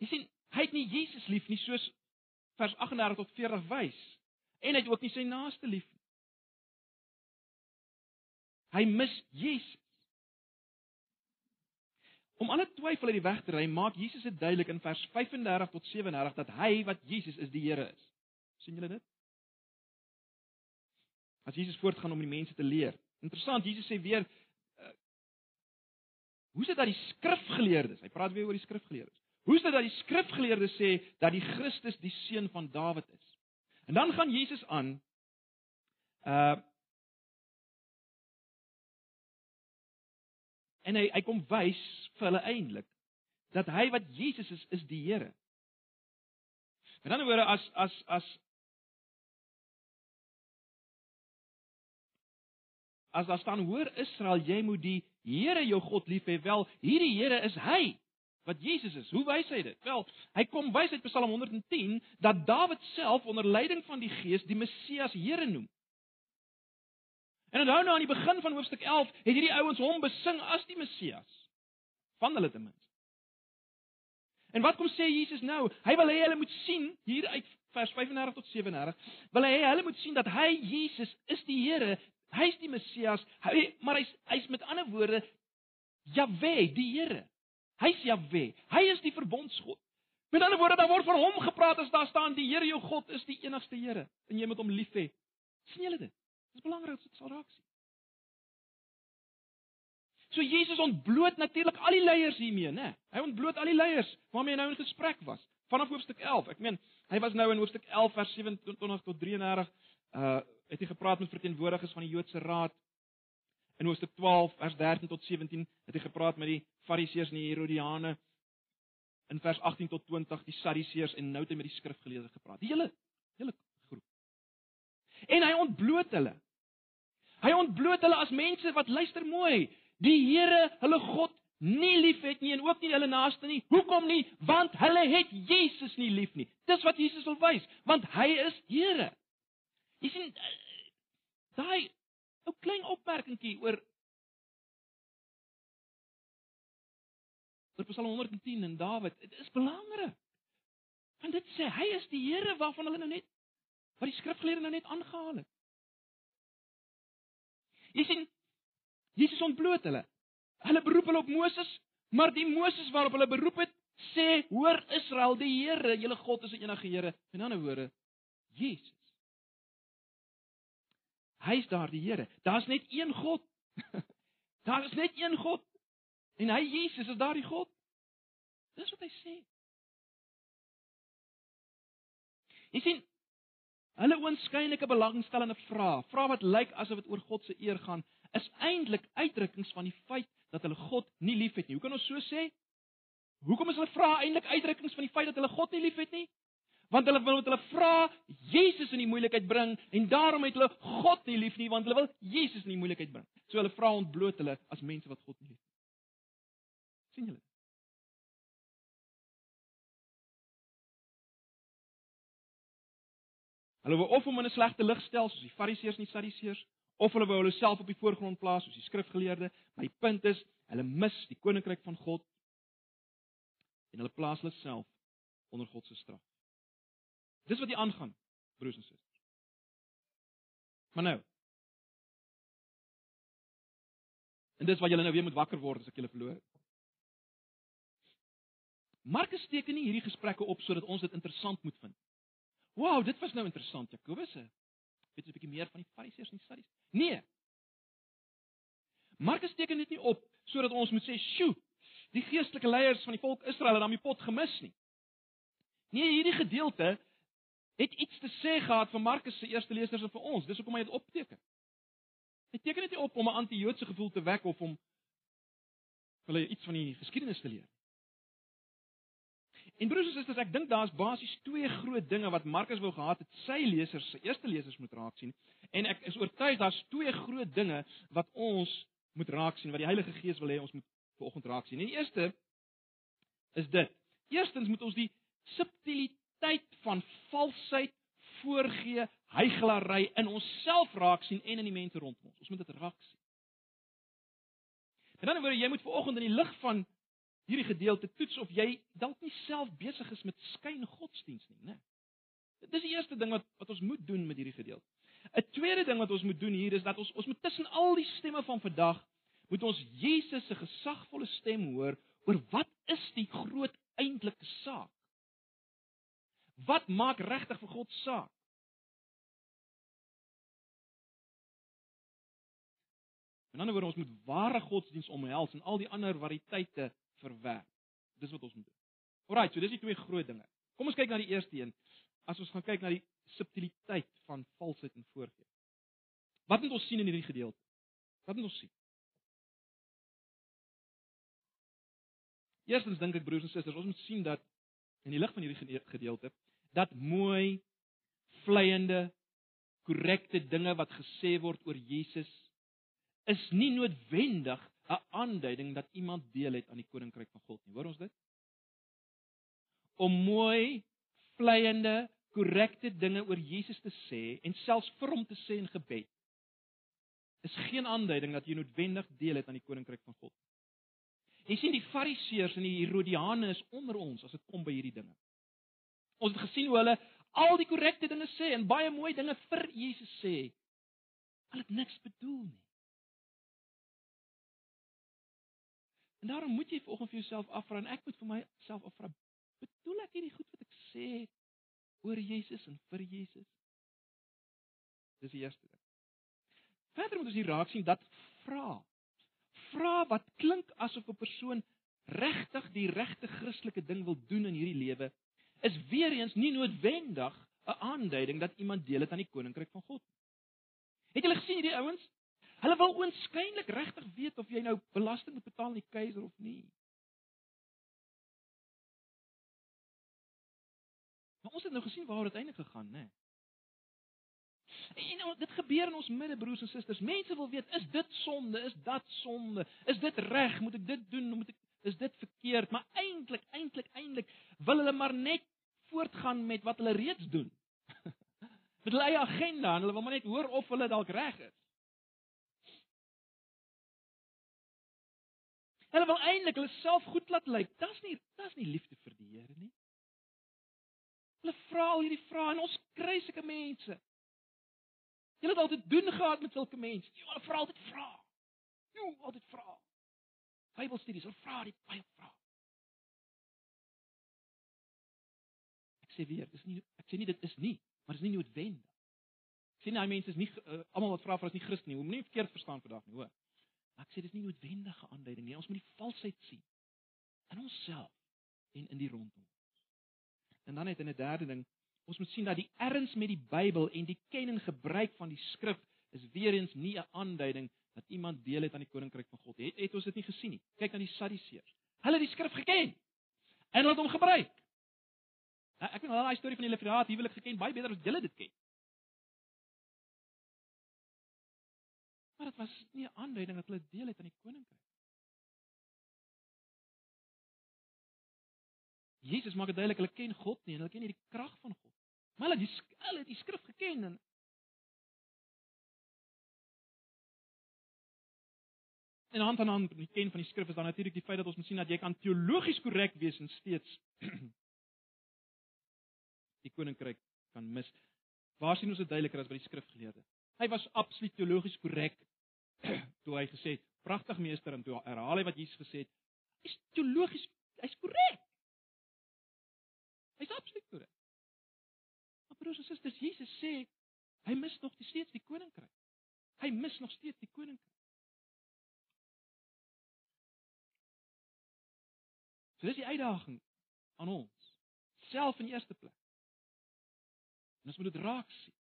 Jy sien, hy het nie Jesus lief nie soos vers 38 tot 40 wys en hy het ook nie sy naaste lief nie. Hy mis Jesus. Om alle twyfel uit die weg te ry, maak Jesus dit duidelik in vers 35 tot 37 dat hy wat Jesus is, die Here is. sien julle dit? As Jesus voortgaan om die mense te leer. Interessant, Jesus sê weer uh, Hoe is dit dat die skrifgeleerdes, hy praat weer oor die skrifgeleerdes. Hoe is dit dat die skrifgeleerdes sê dat die Christus die seun van Dawid is? En dan gaan Jesus aan uh En hy hy kom wys vir hulle eintlik dat hy wat Jesus is is die Here. Met ander woorde as as as as daar staan hoor Israel jy moet die Here jou God lief hê wel hierdie Here is hy wat Jesus is. Hoe wys hy dit? Wel, hy kom wys uit Psalm 110 dat Dawid self onder leiding van die Gees die Messias Here noem. En onthou nou aan die begin van hoofstuk 11 het hierdie ouens hom besing as die Messias. Van hulle ten minste. En wat kom sê Jesus nou? Hy wil hê hulle moet sien hier uit vers 35 tot 37, wil hy hê hulle moet sien dat hy Jesus is die Here, hy's die Messias, hy maar hy's hy's met ander woorde Jahwe, die Here. Hy's Jahwe. Hy is die verbondsgod. Met ander woorde, daar word van hom gepraat as daar staan die Here jou God is die enigste Here en jy moet hom lief hê. sien julle dit? Dis belangrik dat dit sal raak sien. So Jesus ontbloot natuurlik al die leiers hiermee, né? Hy ontbloot al die leiers waarmee hy nou in gesprek was. Vanaf hoofstuk 11. Ek meen, hy was nou in hoofstuk 11 vers 27 tot 33 uh het hy gepraat met verteenwoordigers van die Joodse raad. In Hoofstuk 12 vers 13 tot 17 het hy gepraat met die Fariseërs en die Herodiane. In vers 18 tot 20 die Sadduseërs en nou het hy met die skrifgeleerdes gepraat. Die hele hele. En hy ontbloot hulle. Hy ontbloot hulle as mense wat luister mooi, die Here, hulle God nie liefhet nie en ook nie hulle naaste nie. Hoekom nie? Want hulle het Jesus nie lief nie. Dis wat Jesus wil wys, want hy is Here. Jy sien daai ou klein opmerkingkie oor oor Psalm 110 en Dawid, dit is belangrik. Want dit sê hy is die Here waarvan hulle nou net wat die skrifgeleerde nou net aangehaal het. Jy sien Jesus ontbloot hulle. Hulle beroep hulle op Moses, maar die Moses waarop hulle beroep het, sê: "Hoor Israel, die Here, julle God is die enige Here." In ander woorde, Jesus. Hy's daar die Here. Daar's net een God. Daar is net een God. En hy Jesus is daardie God. Dis wat hy sê. Jy sien, hulle oënskynlike belangstellende vrae, vrae wat lyk asof dit oor God se eer gaan, is eintlik uitdrukkings van die feit dat hulle God nie liefhet nie. Hoe kan ons so sê? Hoekom is hulle vrae eintlik uitdrukkings van die feit dat hulle God nie liefhet nie? Want hulle wil met hulle vra Jesus in die moeilikheid bring en daarom het hulle God nie lief nie want hulle wil Jesus in die moeilikheid bring. So hulle vra ontbloot hulle as mense wat God nie liefhet. sien julle? Hulle wou of hom in 'n slegte lig stel soos die Fariseërs en die Sadduseërs, of hulle wou hulle self op die voorgrond plaas soos die skrifgeleerde. My punt is, hulle mis die koninkryk van God en hulle plaas hulle self onder God se straf. Dis wat hier aangaan, broers en susters. Maar nou. En dis waar julle nou weer moet wakker word as ek julle verloor. Markus teken nie hierdie gesprekke op sodat ons dit interessant moet vind. Wow, dit was nou interessant, Jakobus. Weet jy 'n bietjie meer van die Fariseërs en die Sadduseërs? Nee. Markus teken dit nie op sodat ons moet sê, "Sjoe, die geestelike leiers van die volk Israel het die pot gemis nie." Nee, hierdie gedeelte het iets te sê gehad vir Markus se eerste lesers en vir ons. Dis hoekom hy dit opteken. Hy teken dit nie op om 'n anti-Joodse gevoel te wek of om hulle iets van die geskiedenis te leer. En broers en susters, ek dink daar's basies twee groot dinge wat Markus wou gehad het sy lesers, sy eerste lesers moet raak sien. En ek is oortuig daar's twee groot dinge wat ons moet raak sien, wat die Heilige Gees wil hê ons moet vanoggend raak sien. En die eerste is dit. Eerstens moet ons die subtiliteit van valsheid, voorgee, heiglary in onsself raak sien en in die mense rondom ons. Ons moet dit raak sien. En dan word jy moet vanoggend in die lig van hierdie gedeelte toets of jy dalk nie self besig is met skyn godsdiens nie, né? Dis die eerste ding wat wat ons moet doen met hierdie gedeelte. 'n Tweede ding wat ons moet doen hier is dat ons ons moet tussen al die stemme van vandag moet ons Jesus se gesagvolle stem hoor oor wat is die groot eintlike saak? Wat maak regtig vir God saak? In ander woorde, ons moet ware godsdiens omhels en al die ander variëteite verwerp. Dis wat ons moet doen. Alraai, so dis die twee groot dinge. Kom ons kyk na die eerste een. As ons gaan kyk na die subtiliteit van valsheid en voorgee. Wat moet ons sien in hierdie gedeelte? Wat moet ons sien? Eerstens dink ek broers en susters, ons moet sien dat in die lig van hierdie gedeelte dat mooi vleiende korrekte dinge wat gesê word oor Jesus is nie noodwendig 'n aanduiding dat iemand deel het aan die koninkryk van God nie. Hoor ons dit? Om mooi, vleiende, korrekte dinge oor Jesus te sê en selfs vir hom te sê in gebed is geen aanduiding dat jy noodwendig deel het aan die koninkryk van God. Jy sien die Fariseërs en die Herodiane is onder ons as dit kom by hierdie dinge. Ons het gesien hoe hulle al die korrekte dinge sê en baie mooi dinge vir Jesus sê. Hulle het niks bedoel nie. En daarom moet jy vanoggend vir jouself afvra en ek moet vir myself afvra, bedoel ek hierdie goed wat ek sê oor Jesus en vir Jesus? Dis die eerste ding. Verder moet ons hier raak sien dat vra. Vra wat klink asof 'n persoon regtig die regte Christelike ding wil doen in hierdie lewe, is weer eens nie noodwendig 'n aanduiding dat iemand deel het aan die koninkryk van God. Het julle gesien hierdie ouens? Hulle wil oënskynlik regtig weet of jy nou belasting moet betaal aan die keiser of nie. Maar ons het nou gesien waar dit eindelik gegaan, né? En nou, dit gebeur in ons midde broers en susters. Mense wil weet, is dit sonde? Is dat sonde? Is dit reg? Moet ek dit doen? Moet ek is dit verkeerd? Maar eintlik, eintlik, eintlik wil hulle maar net voortgaan met wat hulle reeds doen. met hulle eie agenda en hulle wil maar net hoor of hulle dalk reg is. Hulle wil eintlik hulle self goed laat lyk. Dis nie dis nie liefde vir die Here nie. Hulle vra al hierdie vrae en ons kry sulke mense. Jy het altyd doen gehad met sulke mense. Jy hulle vra altyd vra. Jy altyd vra. Bybelstudies, hulle vra die baie vra. Ek sê weer, dis nie ek sê nie dit is nie, maar dis nie noodwendig. Ek sê nie daai mense is nie uh, almal wat vra vir is nie Christen nie. Moenie verkeerd verstaan vandag nie, hoor. Maar ek sê dis nie noodwendige aanduiding nie. Ons moet die valsheid sien in onsself en in die rondom ons. En dan net in 'n derde ding, ons moet sien dat die erns met die Bybel en die ken en gebruik van die skrif is weer eens nie 'n aanduiding dat iemand deel het aan die koninkryk van God. Het het ons dit nie gesien nie? Kyk na die Sadduseërs. Hulle het die skrif geken en hulle het hom gebruik. Ek weet nou daai storie van die Lefraat, huwelik geken baie beter as julle dit ken. Maar dit was nie 'n aanduiding dat hulle deel het aan die koninkryk. Jesus maak dit duidelik hulle ken God nie en hulle ken nie die krag van God. Maar hulle die hulle het die skrif geken en En hand aan hand met die ken van die skrif is dan natuurlik die feit dat ons moet sien dat jy kan teologies korrek wees en steeds die koninkryk kan mis. Waar sien ons dit duideliker as by die skrifgeleerde? Hy was absoluut teologies korrek toe hy gesê het, "Pragtig meester," en toe herhaal hy wat Jesus gesê het. Hy's teologies, hy's korrek. Hy's absoluut korrek. Maar broers en susters, Jesus sê hy mis nog steeds die koninkryk. Hy mis nog steeds die koninkryk. So dis die uitdaging aan ons, self in eerste plek. En ons moet dit raak sien.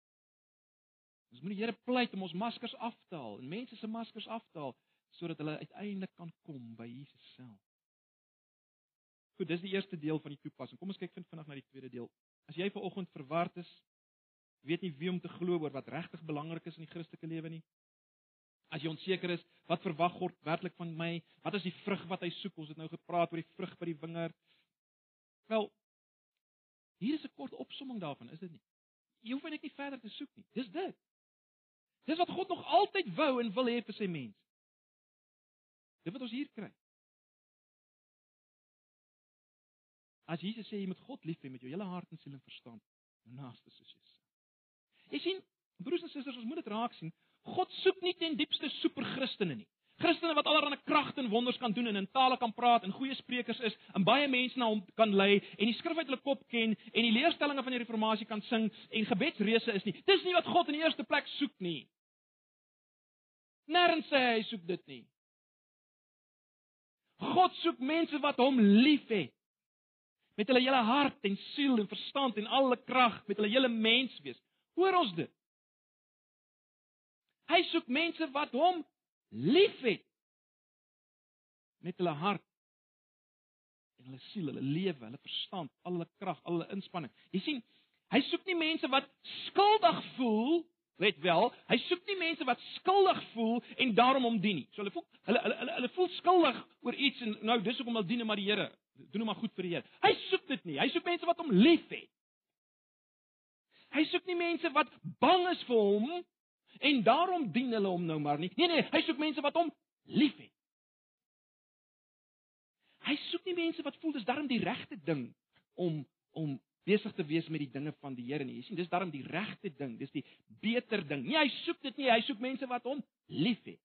Ons moet die Here pleit om ons maskers af te haal en mense se maskers af te haal sodat hulle uiteindelik kan kom by Jesus self. Goed, dis die eerste deel van die toepassing. Kom ons kyk vinnig na die tweede deel. As jy ver oggend verward is, weet nie wie om te glo oor wat regtig belangrik is in die Christelike lewe nie. As jy onseker is, wat verwag God werklik van my? Wat is die vrug wat hy soek? Ons het nou gepraat oor die vrug by die wingerd. Wel, hier is 'n kort opsomming daarvan, is dit nie? Jy hoef net nie verder te soek nie. Dis dit. Dis wat God nog altyd wou en wil hê vir sy mens. Dit wat ons hier kry. As Jesus sê jy moet God lief hê met jou hele hart en siel en verstand, naaste soos jouself. Jy sien, broers en susters, ons moet dit raak sien. God soek nie ten diepste superchristene nie. Christene wat allerlei kragte en wonders kan doen en in tale kan praat en goeie sprekers is en baie mense na hom kan lei en die skrif uit hulle kop ken en die leerstellings van die reformatie kan sing en gebedsreëse is nie. Dis nie wat God in die eerste plek soek nie. Nêrens sê hy soek dit nie. God soek mense wat hom liefhet. Met hulle hele hart en siel en verstand en al hulle krag, met hulle hele mens wees. Hoor ons dit? Hy soek mense wat hom liefhet. Met hulle hart en hulle siel, hulle lewe, hulle verstand, al hulle krag, al hulle inspanning. Jy sien, hy soek nie mense wat skuldig voel Let wel, hy soek nie mense wat skuldig voel en daarom hom dien nie. So hulle voel hulle hulle hulle, hulle voel skuldig oor iets en nou dis hoekom hulle dien maar die Here. Doen hom maar goed vir die Here. Hy soek dit nie. Hy soek mense wat hom liefhet. Hy soek nie mense wat bang is vir hom en daarom dien hulle hom nou maar nie. Nee nee, hy soek mense wat hom liefhet. Hy soek nie mense wat voel dis darm die regte ding om om besig te wees met die dinge van die Here nie. Jy sien, dis daarom die regte ding, dis die beter ding. Nee, hy soek dit nie, hy soek mense wat hom liefhet.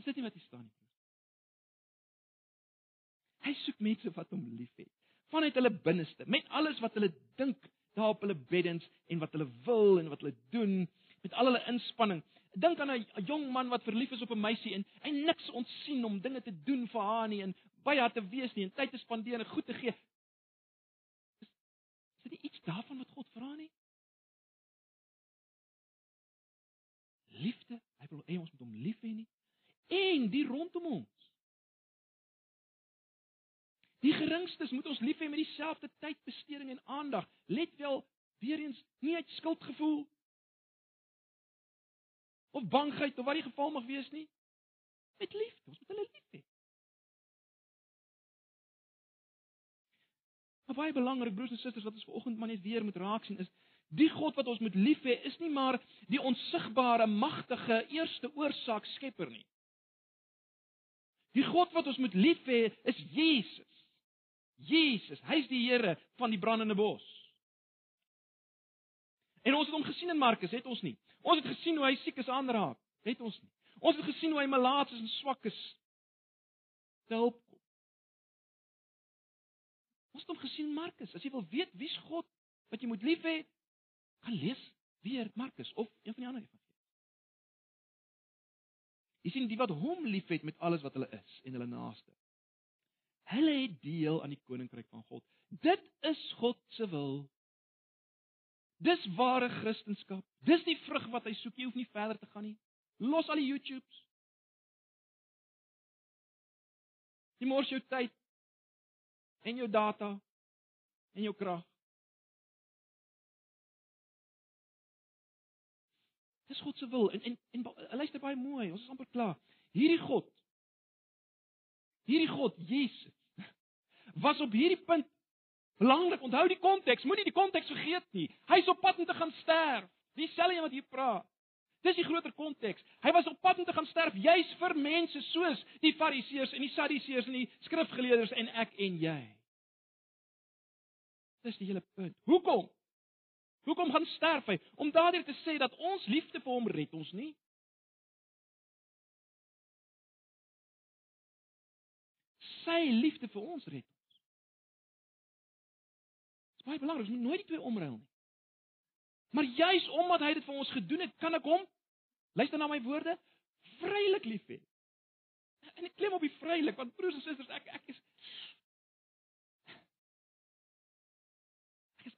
Is dit nie wat hier staan nie? Hy soek mense wat hom liefhet. Vanuit hulle binneste, met alles wat hulle dink daar op hulle beddens en wat hulle wil en wat hulle doen, met al hulle inspanning. Dink aan 'n jong man wat verlief is op 'n meisie en hy niks ontsien om dinge te doen vir haar nie en by haar te wees nie en tyd te spandeer en goed te gee daarvan wat God vra nie? Liefde, hy wil hê hê nie. En die rondom ons. Die geringstes moet ons lief hê met dieselfde tydbesteding en aandag. Let wel, weer eens, nie uit skuldgevoel of bangheid of wat die geval mag wees nie. Met liefde, ons moet hulle lief hê. Maar baie belangrik broers en susters wat ons vanoggend maar net weer moet raak sien is die God wat ons moet lief hê is nie maar die onsigbare magtige eerste oorsaak skepper nie. Die God wat ons moet lief hê is Jesus. Jesus, hy's die Here van die brandende bos. En ons het hom gesien in Markus, het ons nie. Ons het gesien hoe hy siekes aanraak, het ons nie. Ons het gesien hoe hy malaats en swak is. Help Ons het hom gesien Markus. As jy wil weet wie's God wat jy moet lief hê, gaan lees weer Markus of een van die ander evangelies. Jy sien die wat hom liefhet met alles wat hulle is en hulle naaste. Hulle het deel aan die koninkryk van God. Dit is God se wil. Dis ware Christendom. Dis die vrug wat hy soek. Jy hoef nie verder te gaan nie. Los al die YouTubes. Jy mors jou tyd en jou data en jou krag. Dis God se wil en en, en luister baie mooi, ons is amper klaar. Hierdie God Hierdie God, Jesus, was op hierdie punt belangrik. Onthou die konteks, moenie die konteks vergeet nie. Hy's op pad om te gaan sterf. Dieselfde een wat hier praat. Dis die groter konteks. Hy was op pad om te gaan sterf juis vir mense soos die Fariseërs en die Sadduseërs en die skrifgeleerders en ek en jy. Dis die hele punt. Hoekom? Hoekom gaan sterf hy? Om daardeur te sê dat ons liefde vir hom red ons nie. Sy liefde vir ons red ons. Dit is baie belangrik, ons moet nooit die twee omruil nie. Maar juis omdat hy dit vir ons gedoen het, kan ek hom luister na my woorde, vrylik lief hê. En ek klim op die vrylik want broers en susters, ek ek is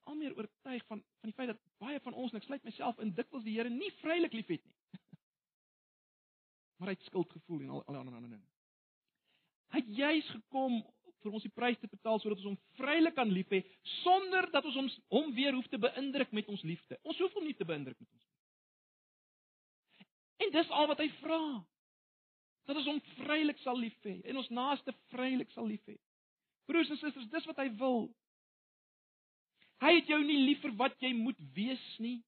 al meer oortuig van van die feit dat baie van ons, en ek sluit myself in, dikwels die Here nie vrylik liefhet nie. maar hy het skuldgevoel en al al ander ander dinge. Hy het juis gekom vir ons die prys te betaal sodat ons hom vrylik kan lief hê sonder dat ons hom hom weer hoef te beïndruk met ons liefde. Ons hoef hom nie te beïndruk met ons liefde. En dis al wat hy vra. Dat ons hom vrylik sal lief hê en ons naaste vrylik sal lief hê. Broers en susters, dis wat hy wil. Hy het jou nie lief vir wat jy moet wees nie.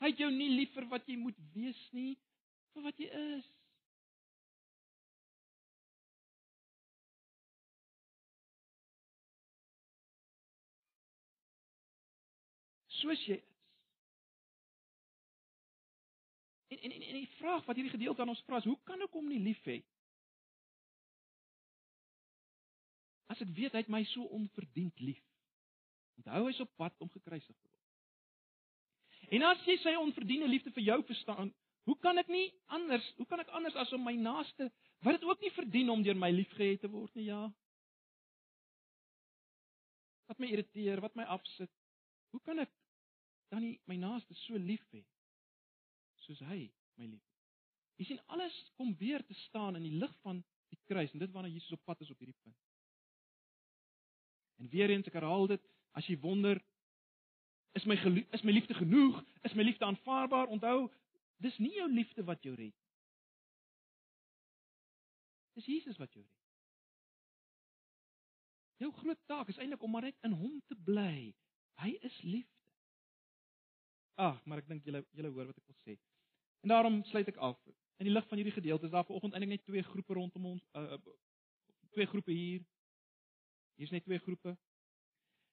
Hy het jou nie lief vir wat jy moet wees nie, vir wat jy is. Soos jy is. En en en die vraag wat hierdie gedeelte aan ons vra is, hoe kan ek hom nie lief hê? As ek weet hy het my so onverdiend lief. Onthou hy's op pad om gekruisig te word. En as jy sy onverdiende liefde vir jou verstaan, hoe kan ek nie anders, hoe kan ek anders as om my naaste wat dit ook nie verdien om deur my liefgehad te word nie, ja? Wat my irriteer, wat my afsit. Hoe kan ek dan nie my naaste so lief hê soos hy my lief het? Jy sien alles kom weer te staan in die lig van die kruis en dit waarna Jesus op pad is op hierdie punt. En weer eens ek herhaal dit, as jy wonder is my is my liefde genoeg? Is my liefde aanvaarbaar? Onthou, dis nie jou liefde wat jou red. Dis Jesus wat jou red. Jou groot taak is eintlik om maar net in hom te bly. Hy is liefde. Ag, maar ek dink julle julle hoor wat ek wil sê. En daarom sluit ek af. In die lig van hierdie gedeelte is daar vanoggend eintlik net twee groepe rondom ons uh twee groepe hier. Hier's net twee groepe.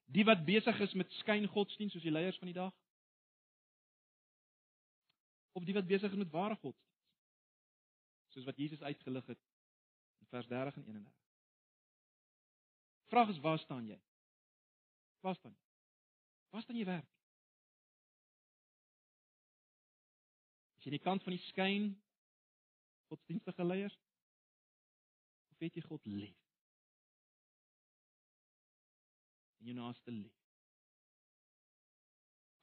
Die wat besig is met skyngodsdienst soos die leiers van die dag. Of die wat besig is met ware godsdienst. Soos wat Jesus uitgelig het in vers 30 en 31. Vraag is waar staan jy? Waar staan jy? Waar staan jy werk? Is jy aan die kant van die skyn godsdienstige leiers? Of het jy God lief? En jou naaste lief.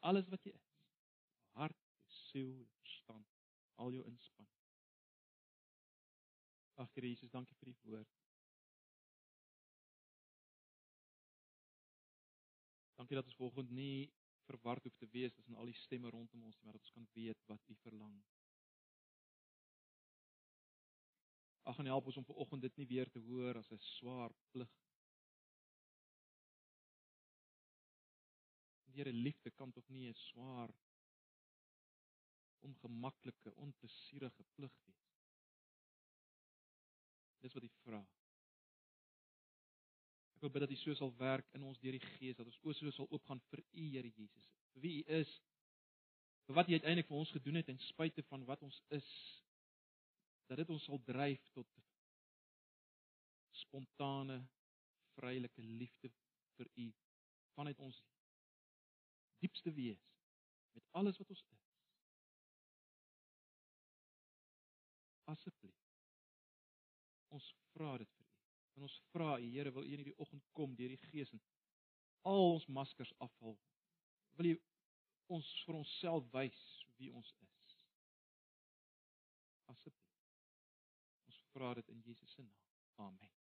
Alles wat jy is, hart, siel, verstand, al jou inspanning. Ag Here Jesus, dankie vir die woord. Dankie dat ons volgende nie verward hoef te wees tussen al die stemme rondom ons nie, maar dat ons kan weet wat U verlang. Ag en help ons om vanoggend dit nie weer te hoor as 'n swaar plig. Die Here liefde kan tog nie 'n swaar ongemaklike, onplesierige plig wees. Dis wat hy vra. Ek wil bid dat U so sal werk in ons deur die Gees dat ons oë so sal oopgaan vir U Here Jesus. Vir wie U is. Vir wat U uiteindelik vir ons gedoen het en spite van wat ons is dat dit ons sal dryf tot spontane vrylike liefde vir U vanuit ons diepste wees met alles wat ons is. Asseblief. Ons vra dit vir U. En ons vra U Here wil U in hierdie oggend kom deur die Gees en al ons maskers afhaal. Wil U ons vir onsself wys wie ons is. Asseblief. Ons vra dit in Jesus se naam. Amen.